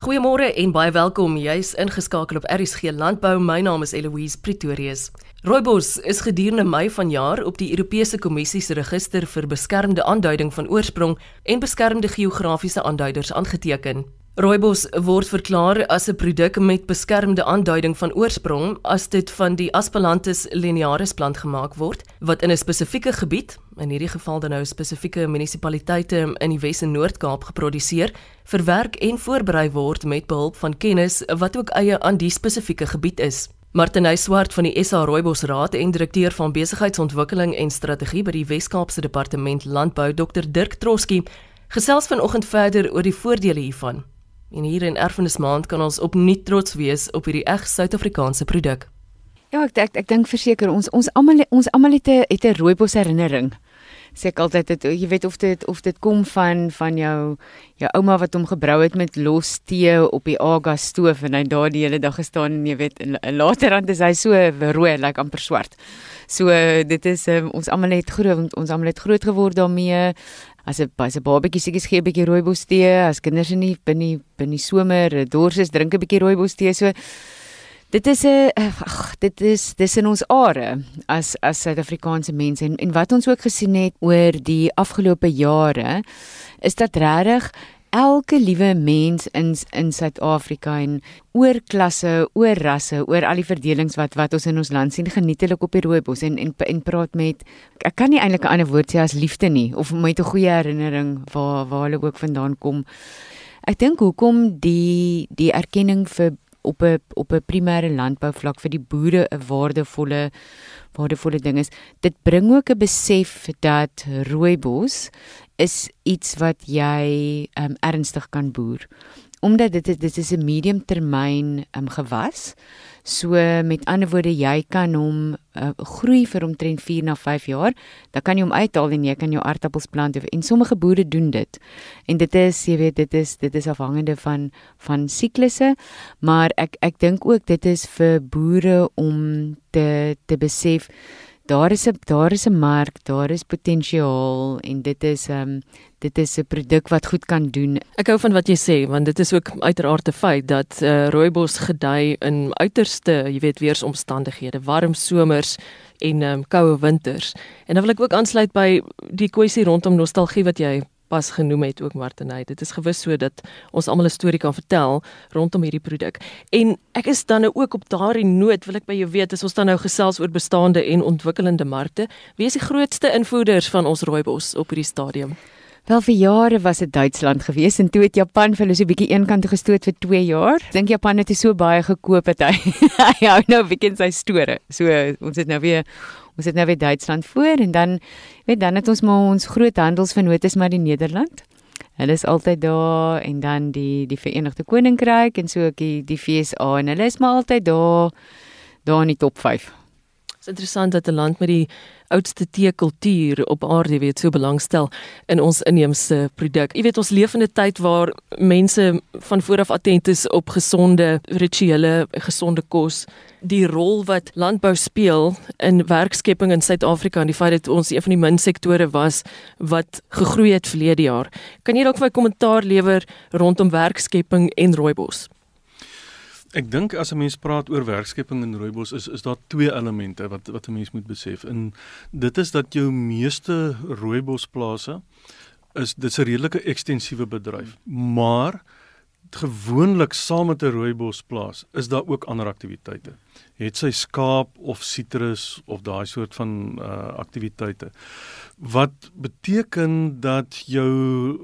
Goeiemôre en baie welkom. Jy's ingeskakel op RSG Landbou. My naam is Eloise Pretorius. Rooibos is gedurende Mei vanjaar op die Europese Kommissie se register vir beskermde aanduiding van oorsprong en beskermde geografiese aanduiders aangeteken. Rooibos word verklaar as 'n produk met beskermde aanduiding van oorsprong as dit van die Aspelanthus linearis plant gemaak word wat in 'n spesifieke gebied, in hierdie geval dan nou spesifieke munisipaliteite in die Wes en Noord-Kaap geproduseer, verwerk en voorberei word met behulp van kennis wat ook eie aan die spesifieke gebied is. Martinay Swart van die SA Rooibos Raad en direkteur van besigheidsontwikkeling en strategie by die Wes-Kaapse Departement Landbou, Dr Dirk Troski, gesels vanoggend verder oor die voordele hiervan. En hier in Erfenismaand kan ons opnuut trots wees op hierdie eg Suid-Afrikaanse produk. Ja, ek ek, ek dink verseker ons ons almal ons almal het 'n het 'n rooibos herinnering. Sê ek altyd dit jy weet of dit of dit kom van van jou jou ouma wat hom gebrou het met los tee op die aga stoof en hy daar die hele dag gestaan en jy weet en, en later dan is hy so rooi, lyk like amper swart. So dit is um, ons almal het groot ons almal het groot geword daarmee. As 'n as 'n babatjie seker gee 'n bietjie rooibos tee, as kinders in die binne binne somer dors is, drink 'n bietjie rooibos tee. So dit is 'n ag, dit is dis in ons are as as Suid-Afrikaanse mense. En en wat ons ook gesien het oor die afgelope jare is dat regtig elke liewe mens in in Suid-Afrika en oor klasse, oor rasse, oor al die verdelings wat wat ons in ons land sien, geniet hulle op die rooibos en en en praat met ek kan nie eintlik 'n ander woord sê as liefde nie of met 'n goeie herinnering waar waar hulle ook vandaan kom. Ek dink hoekom die die erkenning vir op 'n op 'n primêre landbouvlak vir die boere 'n waardevolle waardevolle ding is. Dit bring ook 'n besef dat rooibos is iets wat jy um, ernstig kan boer omdat dit dit is 'n medium termyn um, gewas. So met ander woorde jy kan hom uh, groei vir omtrent 4 na 5 jaar. Dan kan jy hom uithaal en jy kan jou aardappels plant en sommige boere doen dit. En dit is jy weet dit is dit is afhangende van van siklusse, maar ek ek dink ook dit is vir boere om te te besef daar is 'n daar is 'n mark, daar is potensiaal en dit is 'n um, ehm, dit is 'n produk wat goed kan doen. Ek hou van wat jy sê want dit is ook uiteraard 'n feit dat uh, rooibos gedei in uiterste, jy weet, weeromstandighede, warm somers en um, koue winters. En dan wil ek ook aansluit by die kwessie rondom nostalgie wat jy pas genoem het ook Martinay. Dit is gewis so dat ons almal 'n storie kan vertel rondom hierdie produk. En ek is dan nou ook op daardie noot wil ek by jou weet as ons dan nou gesels oor bestaande en ontwikkelende markte, wie is die grootste invoerders van ons rooibos op hierdie stadium? Wel vir jare was dit Duitsland gewees en toe het Japan vir hulle so 'n bietjie eenkant gestoot vir 2 jaar. Dink Japan het so baie gekoop het hy. hy hou nou 'n bietjie in sy store. So ons het nou weer ons het nou weer Duitsland voor en dan weet dan het ons maar ons groot handelsvernoot is maar die Nederland. Hulle is altyd daar en dan die die Verenigde Koninkryk en so ook die die FSA en hulle is maar altyd daar daar in die top 5. Dit is interessant dat 'n land met die oudste teekultuur op aarde weet so belangstel in ons inheemse produk. Jy weet ons leef in 'n tyd waar mense van vooraf attent is op gesonde rituele, gesonde kos, die rol wat landbou speel in werkskepping in Suid-Afrika en die feit dat ons een van die min sektore was wat gegroei het verlede jaar. Kan jy dalk vir my kommentaar lewer rondom werkskepping en rooibos? Ek dink as 'n mens praat oor werkskepping in rooibos is is daar twee elemente wat wat 'n mens moet besef. En dit is dat jou meeste rooibosplase is dit's 'n redelike ekstensiewe bedryf. Maar gewoonlik saam met 'n rooibosplaas is daar ook ander aktiwiteite. Het sy skaap of sitrus of daai soort van uh aktiwiteite. Wat beteken dat jou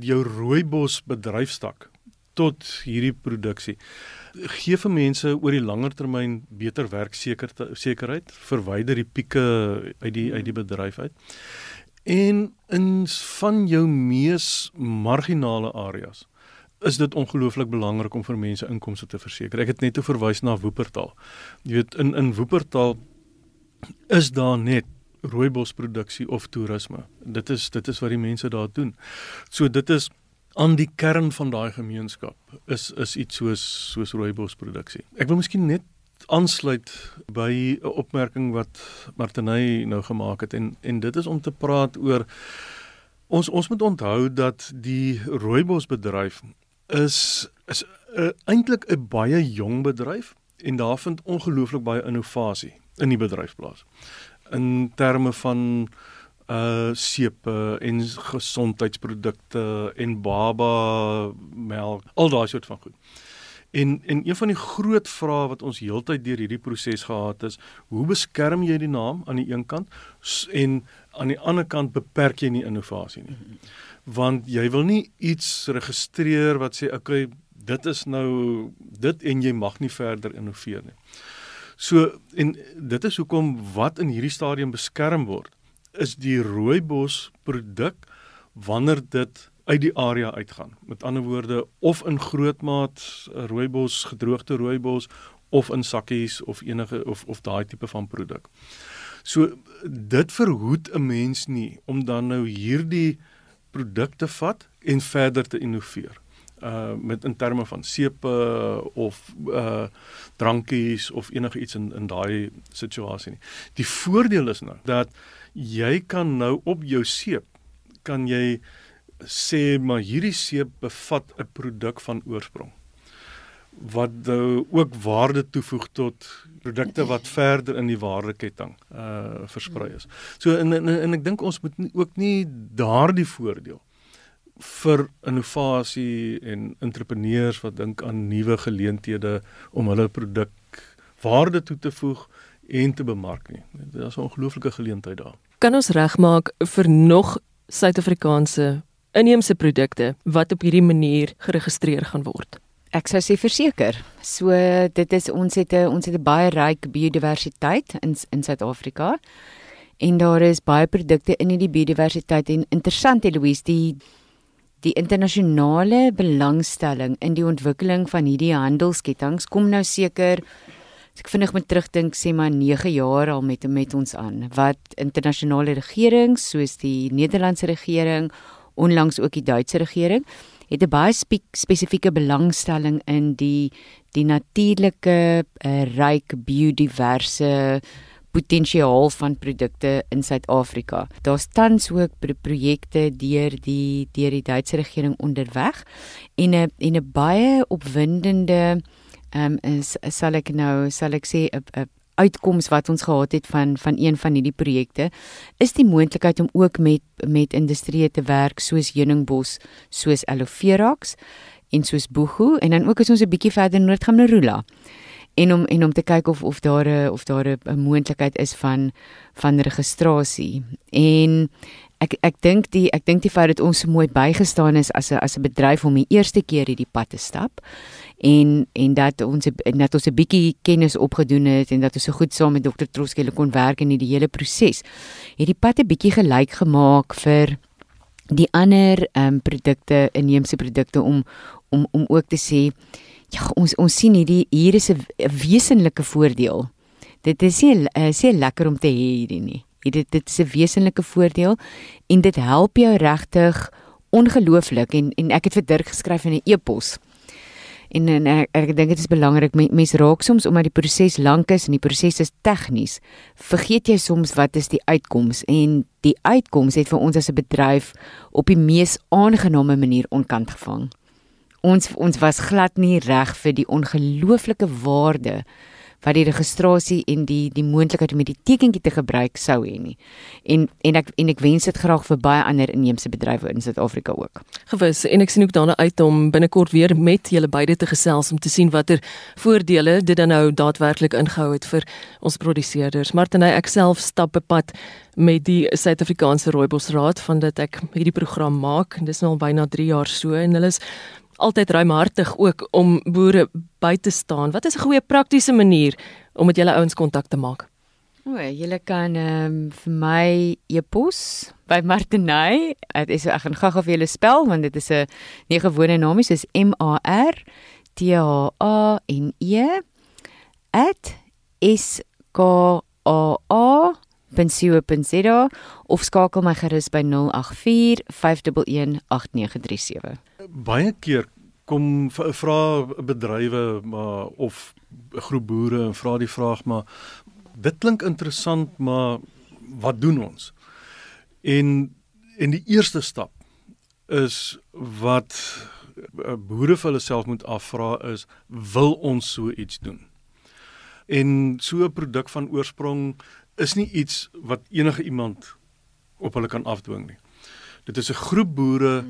jou rooibos bedryfstak tot hierdie produksie gee vir mense oor die langer termyn beter werksekerheid, verwyder die pieke uit die uit die bedryf uit. En in van jou mees marginale areas is dit ongelooflik belangrik om vir mense inkomste te verseker. Ek het net verwys na Woopertaal. Jy weet in in Woopertaal is daar net rooibosproduksie of toerisme. Dit is dit is wat die mense daar doen. So dit is aan die kern van daai gemeenskap is is iets soos soos rooibosproduksie. Ek wil miskien net aansluit by 'n opmerking wat Martiney nou gemaak het en en dit is om te praat oor ons ons moet onthou dat die rooibosbedryf is is uh, eintlik 'n baie jong bedryf en daar vind ongelooflik baie innovasie in die bedryf plaas. In terme van uh seepe en gesondheidsprodukte en baba melk, al daai soort van goed. En en een van die groot vrae wat ons heeltyd deur hierdie proses gehad is, hoe beskerm jy die naam aan die een kant en aan die ander kant beperk jy nie innovasie nie. Want jy wil nie iets registreer wat sê okay, dit is nou dit en jy mag nie verder innoveer nie. So en dit is hoekom wat in hierdie stadium beskerm word is die rooibos produk wanneer dit uit die area uitgaan. Met ander woorde of in grootmaat rooibos, gedroogde rooibos of in sakkies of enige of of daai tipe van produk. So dit verhoed 'n mens nie om dan nou hierdie produkte vat en verder te innoveer uh met in terme van sepe of uh drankies of enige iets in in daai situasie nie. Die voordeel is nou dat jy kan nou op jou seep kan jy sê maar hierdie seep bevat 'n produk van oorsprong wat nou ook waarde toevoeg tot produkte wat verder in die waardeketting uh versprei is. So en en, en ek dink ons moet nie, ook nie daardie voordeel vir innovasie en entrepreneurs wat dink aan nuwe geleenthede om hulle produk waarde toe te voeg en te bemark nie. Dit is 'n ongelooflike geleentheid daar. Kan ons regmaak vir nog Suid-Afrikaanse inheemse produkte wat op hierdie manier geregistreer gaan word? Ek sou sê verseker. So dit is ons het 'n ons het 'n baie ryk biodiversiteit in in Suid-Afrika. En daar is baie produkte in hierdie biodiversiteit en interessant Eloise die die internasionale belangstelling in die ontwikkeling van hierdie handelsketTINGS kom nou seker as ek vinnig moet terugdink sê maar 9 jaar al met met ons aan. Wat internasionale regerings soos die Nederlandse regering onlangs ook die Duitse regering het 'n baie spe spesifieke belangstelling in die die natuurlike uh, ryk biodiverse potensiaal van produkte in Suid-Afrika. Daar's tans ook pro projekte deur die deur die Duitse regering onderweg en 'n en 'n baie opwindende ehm um, is sal ek nou sal ek sê 'n uitkoms wat ons gehad het van van een van hierdie projekte is die moontlikheid om ook met met industrieë te werk soos heuningbos, soos aloe vera's en soos boegu en dan ook as ons 'n bietjie verder noord gaan na Rula en om en om te kyk of of daar 'n of daar 'n moontlikheid is van van registrasie. En ek ek dink die ek dink die feit dat ons so mooi bygestaan is as 'n as 'n bedryf om die eerste keer hierdie pad te stap en en dat ons net ons 'n bietjie kennis opgedoen het en dat ons so goed saam met dokter Troskele kon werk in die hele proses. Het die pad 'n bietjie gelyk gemaak vir die ander ehm um, produkte, inheemse produkte om om om ook te sê ja, ons ons sien hierdie hier is 'n wesenlike voordeel. Dit is nie uh, sê lekker om te hê hierdie nie. Dit dit is 'n wesenlike voordeel en dit help jou regtig ongelooflik en en ek het vir Dirk geskryf in 'n e-pos. En en ek, ek dink dit is belangrik mense raak soms omdat die proses lank is en die proses is tegnies, vergeet jy soms wat is die uitkoms en die uitkoms het vir ons as 'n bedryf op die mees aangename manier onkant gevang ons ons was glad nie reg vir die ongelooflike waarde wat die registrasie en die die moontlikheid om die tekentjie te gebruik sou hê nie. En en ek en ek wens dit graag vir baie ander inheemse bedrywe in Suid-Afrika ook. Gewis en ek sien ook daarna uit om binnekort weer met julle beide te gesels om te sien watter voordele dit dan nou daadwerklik ingehou het vir ons produseerders. Martiney ek self stap 'n pad met die Suid-Afrikaanse Rooibosraad van dit ek hierdie program maak en dis nou al byna 3 jaar so en hulle is altyd ruimhartig ook om boere by te staan. Wat is 'n goeie praktiese manier om met julle ouens kontak te maak? O, julle kan ehm um, vir my e-pos by Martiney. Dit is ek gaan gou-gou vir julle spel want dit is 'n nie gewone naam nie, dis M A R T H A N E @ s k a a pensio.za of skakel my gerus by 084 511 8937 baie keer kom vra bedrywe maar of 'n groep boere en vra die vraag maar dit klink interessant maar wat doen ons? En en die eerste stap is wat uh, boere vir hulle self moet afvra is wil ons so iets doen? En so 'n produk van oorsprong is nie iets wat enige iemand op hulle kan afdwing nie. Dit is 'n groep boere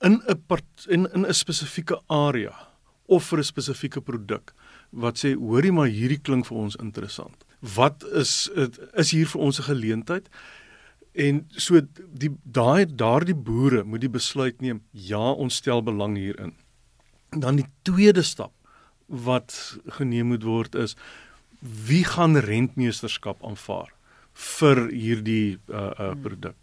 in 'n in in 'n spesifieke area of vir 'n spesifieke produk wat sê hoorie maar hierdie klink vir ons interessant. Wat is is hier vir ons 'n geleentheid? En so die daai daardie boere moet die besluit neem, ja, ons stel belang hierin. Dan die tweede stap wat geneem moet word is wie gaan rentmeesterskap aanvaar vir hierdie uh uh produk.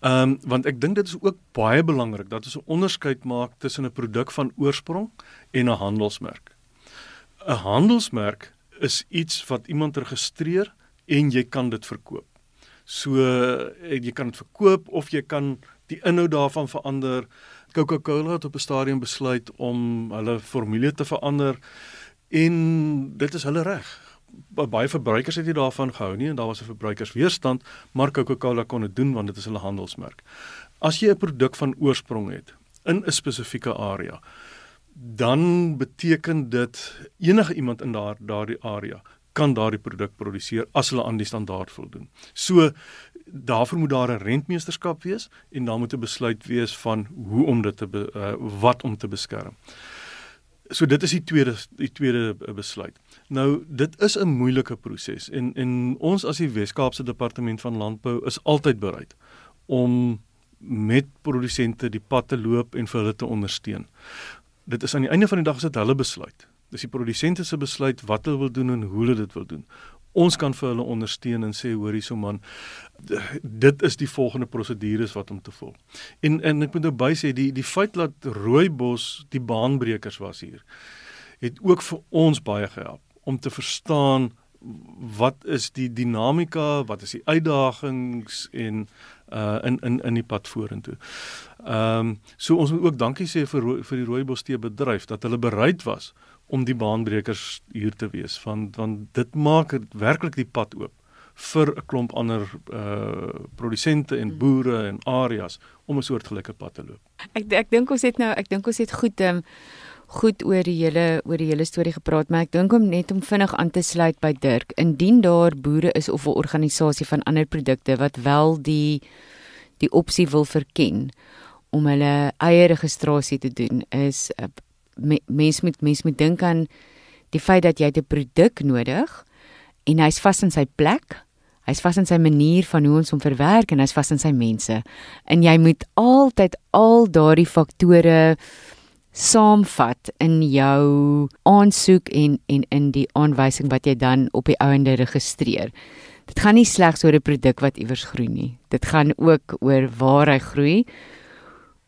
Ehm um, want ek dink dit is ook baie belangrik dat ons 'n onderskeid maak tussen 'n produk van oorsprong en 'n handelsmerk. 'n Handelsmerk is iets wat iemand registreer en jy kan dit verkoop. So eh, jy kan dit verkoop of jy kan die inhoud daarvan verander. Coca-Cola het op 'n stadium besluit om hulle formule te verander en dit is hulle reg. Baie verbruikers het nie daarvan gehou nie en daar was 'n verbruikersweerstand, maar Coca-Cola kon dit doen want dit is hulle handelsmerk. As jy 'n produk van oorsprong het in 'n spesifieke area, dan beteken dit enige iemand in daar daardie area kan daardie produk produseer as hulle aan die standaard voldoen. So daarvoor moet daar 'n rentmeesterskap wees en daar moet 'n besluit wees van hoe om dit te be, uh, wat om te beskerm. So dit is die tweede die tweede besluit. Nou dit is 'n moeilike proses en en ons as die Wes-Kaapse Departement van Landbou is altyd bereid om met produsente die pad te loop en vir hulle te ondersteun. Dit is aan die einde van die dag is dit hulle besluit. Dis die produsente se besluit wat hulle wil doen en hoe hulle dit wil doen ons kan vir hulle ondersteun en sê hoor hierso man dit is die volgende prosedures wat om te volg. En en ek moet nou by sê die die feit dat Rooibos die baanbrekers was hier het ook vir ons baie gehelp om te verstaan wat is die dinamika, wat is die uitdagings en uh in in in die pad vorentoe. Ehm um, so ons moet ook dankie sê vir vir die Rooibos tee bedryf dat hulle bereid was om die baanbrekers hier te wees van want dit maak werklik die pad oop vir 'n klomp ander uh produsente en boere en areas om 'n soortgelyke pad te loop. Ek ek dink ons het nou ek dink ons het goed um, goed oor die hele oor die hele storie gepraat, maar ek dink om net om vinnig aan te sluit by Dirk, indien daar boere is of 'n organisasie van ander produkte wat wel die die opsie wil verken om hulle eie registrasie te doen, is uh, mens moet mens moet dink aan die feit dat jy 'n produk nodig en hy's vas in sy plek. Hy's vas in sy manier van hoe ons hom verwerk en hy's vas in sy mense. En jy moet altyd al daardie faktore saamvat in jou aansoek en en in die aanwysing wat jy dan op die ouende registreer. Dit gaan nie slegs oor 'n produk wat iewers groei nie. Dit gaan ook oor waar hy groei,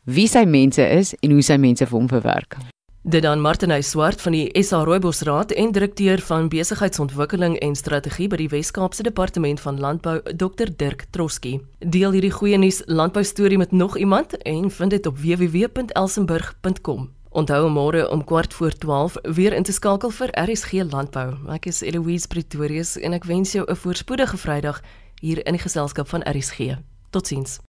wie sy mense is en hoe sy mense vir hom verwerk. Dit dan Martinus Swart van die SA Rooibos Raad en direkteur van besigheidsontwikkeling en strategie by die Wes-Kaapse Departement van Landbou, Dr Dirk Troski. Deel hierdie goeie nuus landbou storie met nog iemand en vind dit op www.elsenburg.com. Onthou môre om kwart voor 12 weer in te skakel vir RSG Landbou. Ek is Eloise Pretorius en ek wens jou 'n voorspoedige Vrydag hier in die geselskap van RSG. Totsiens.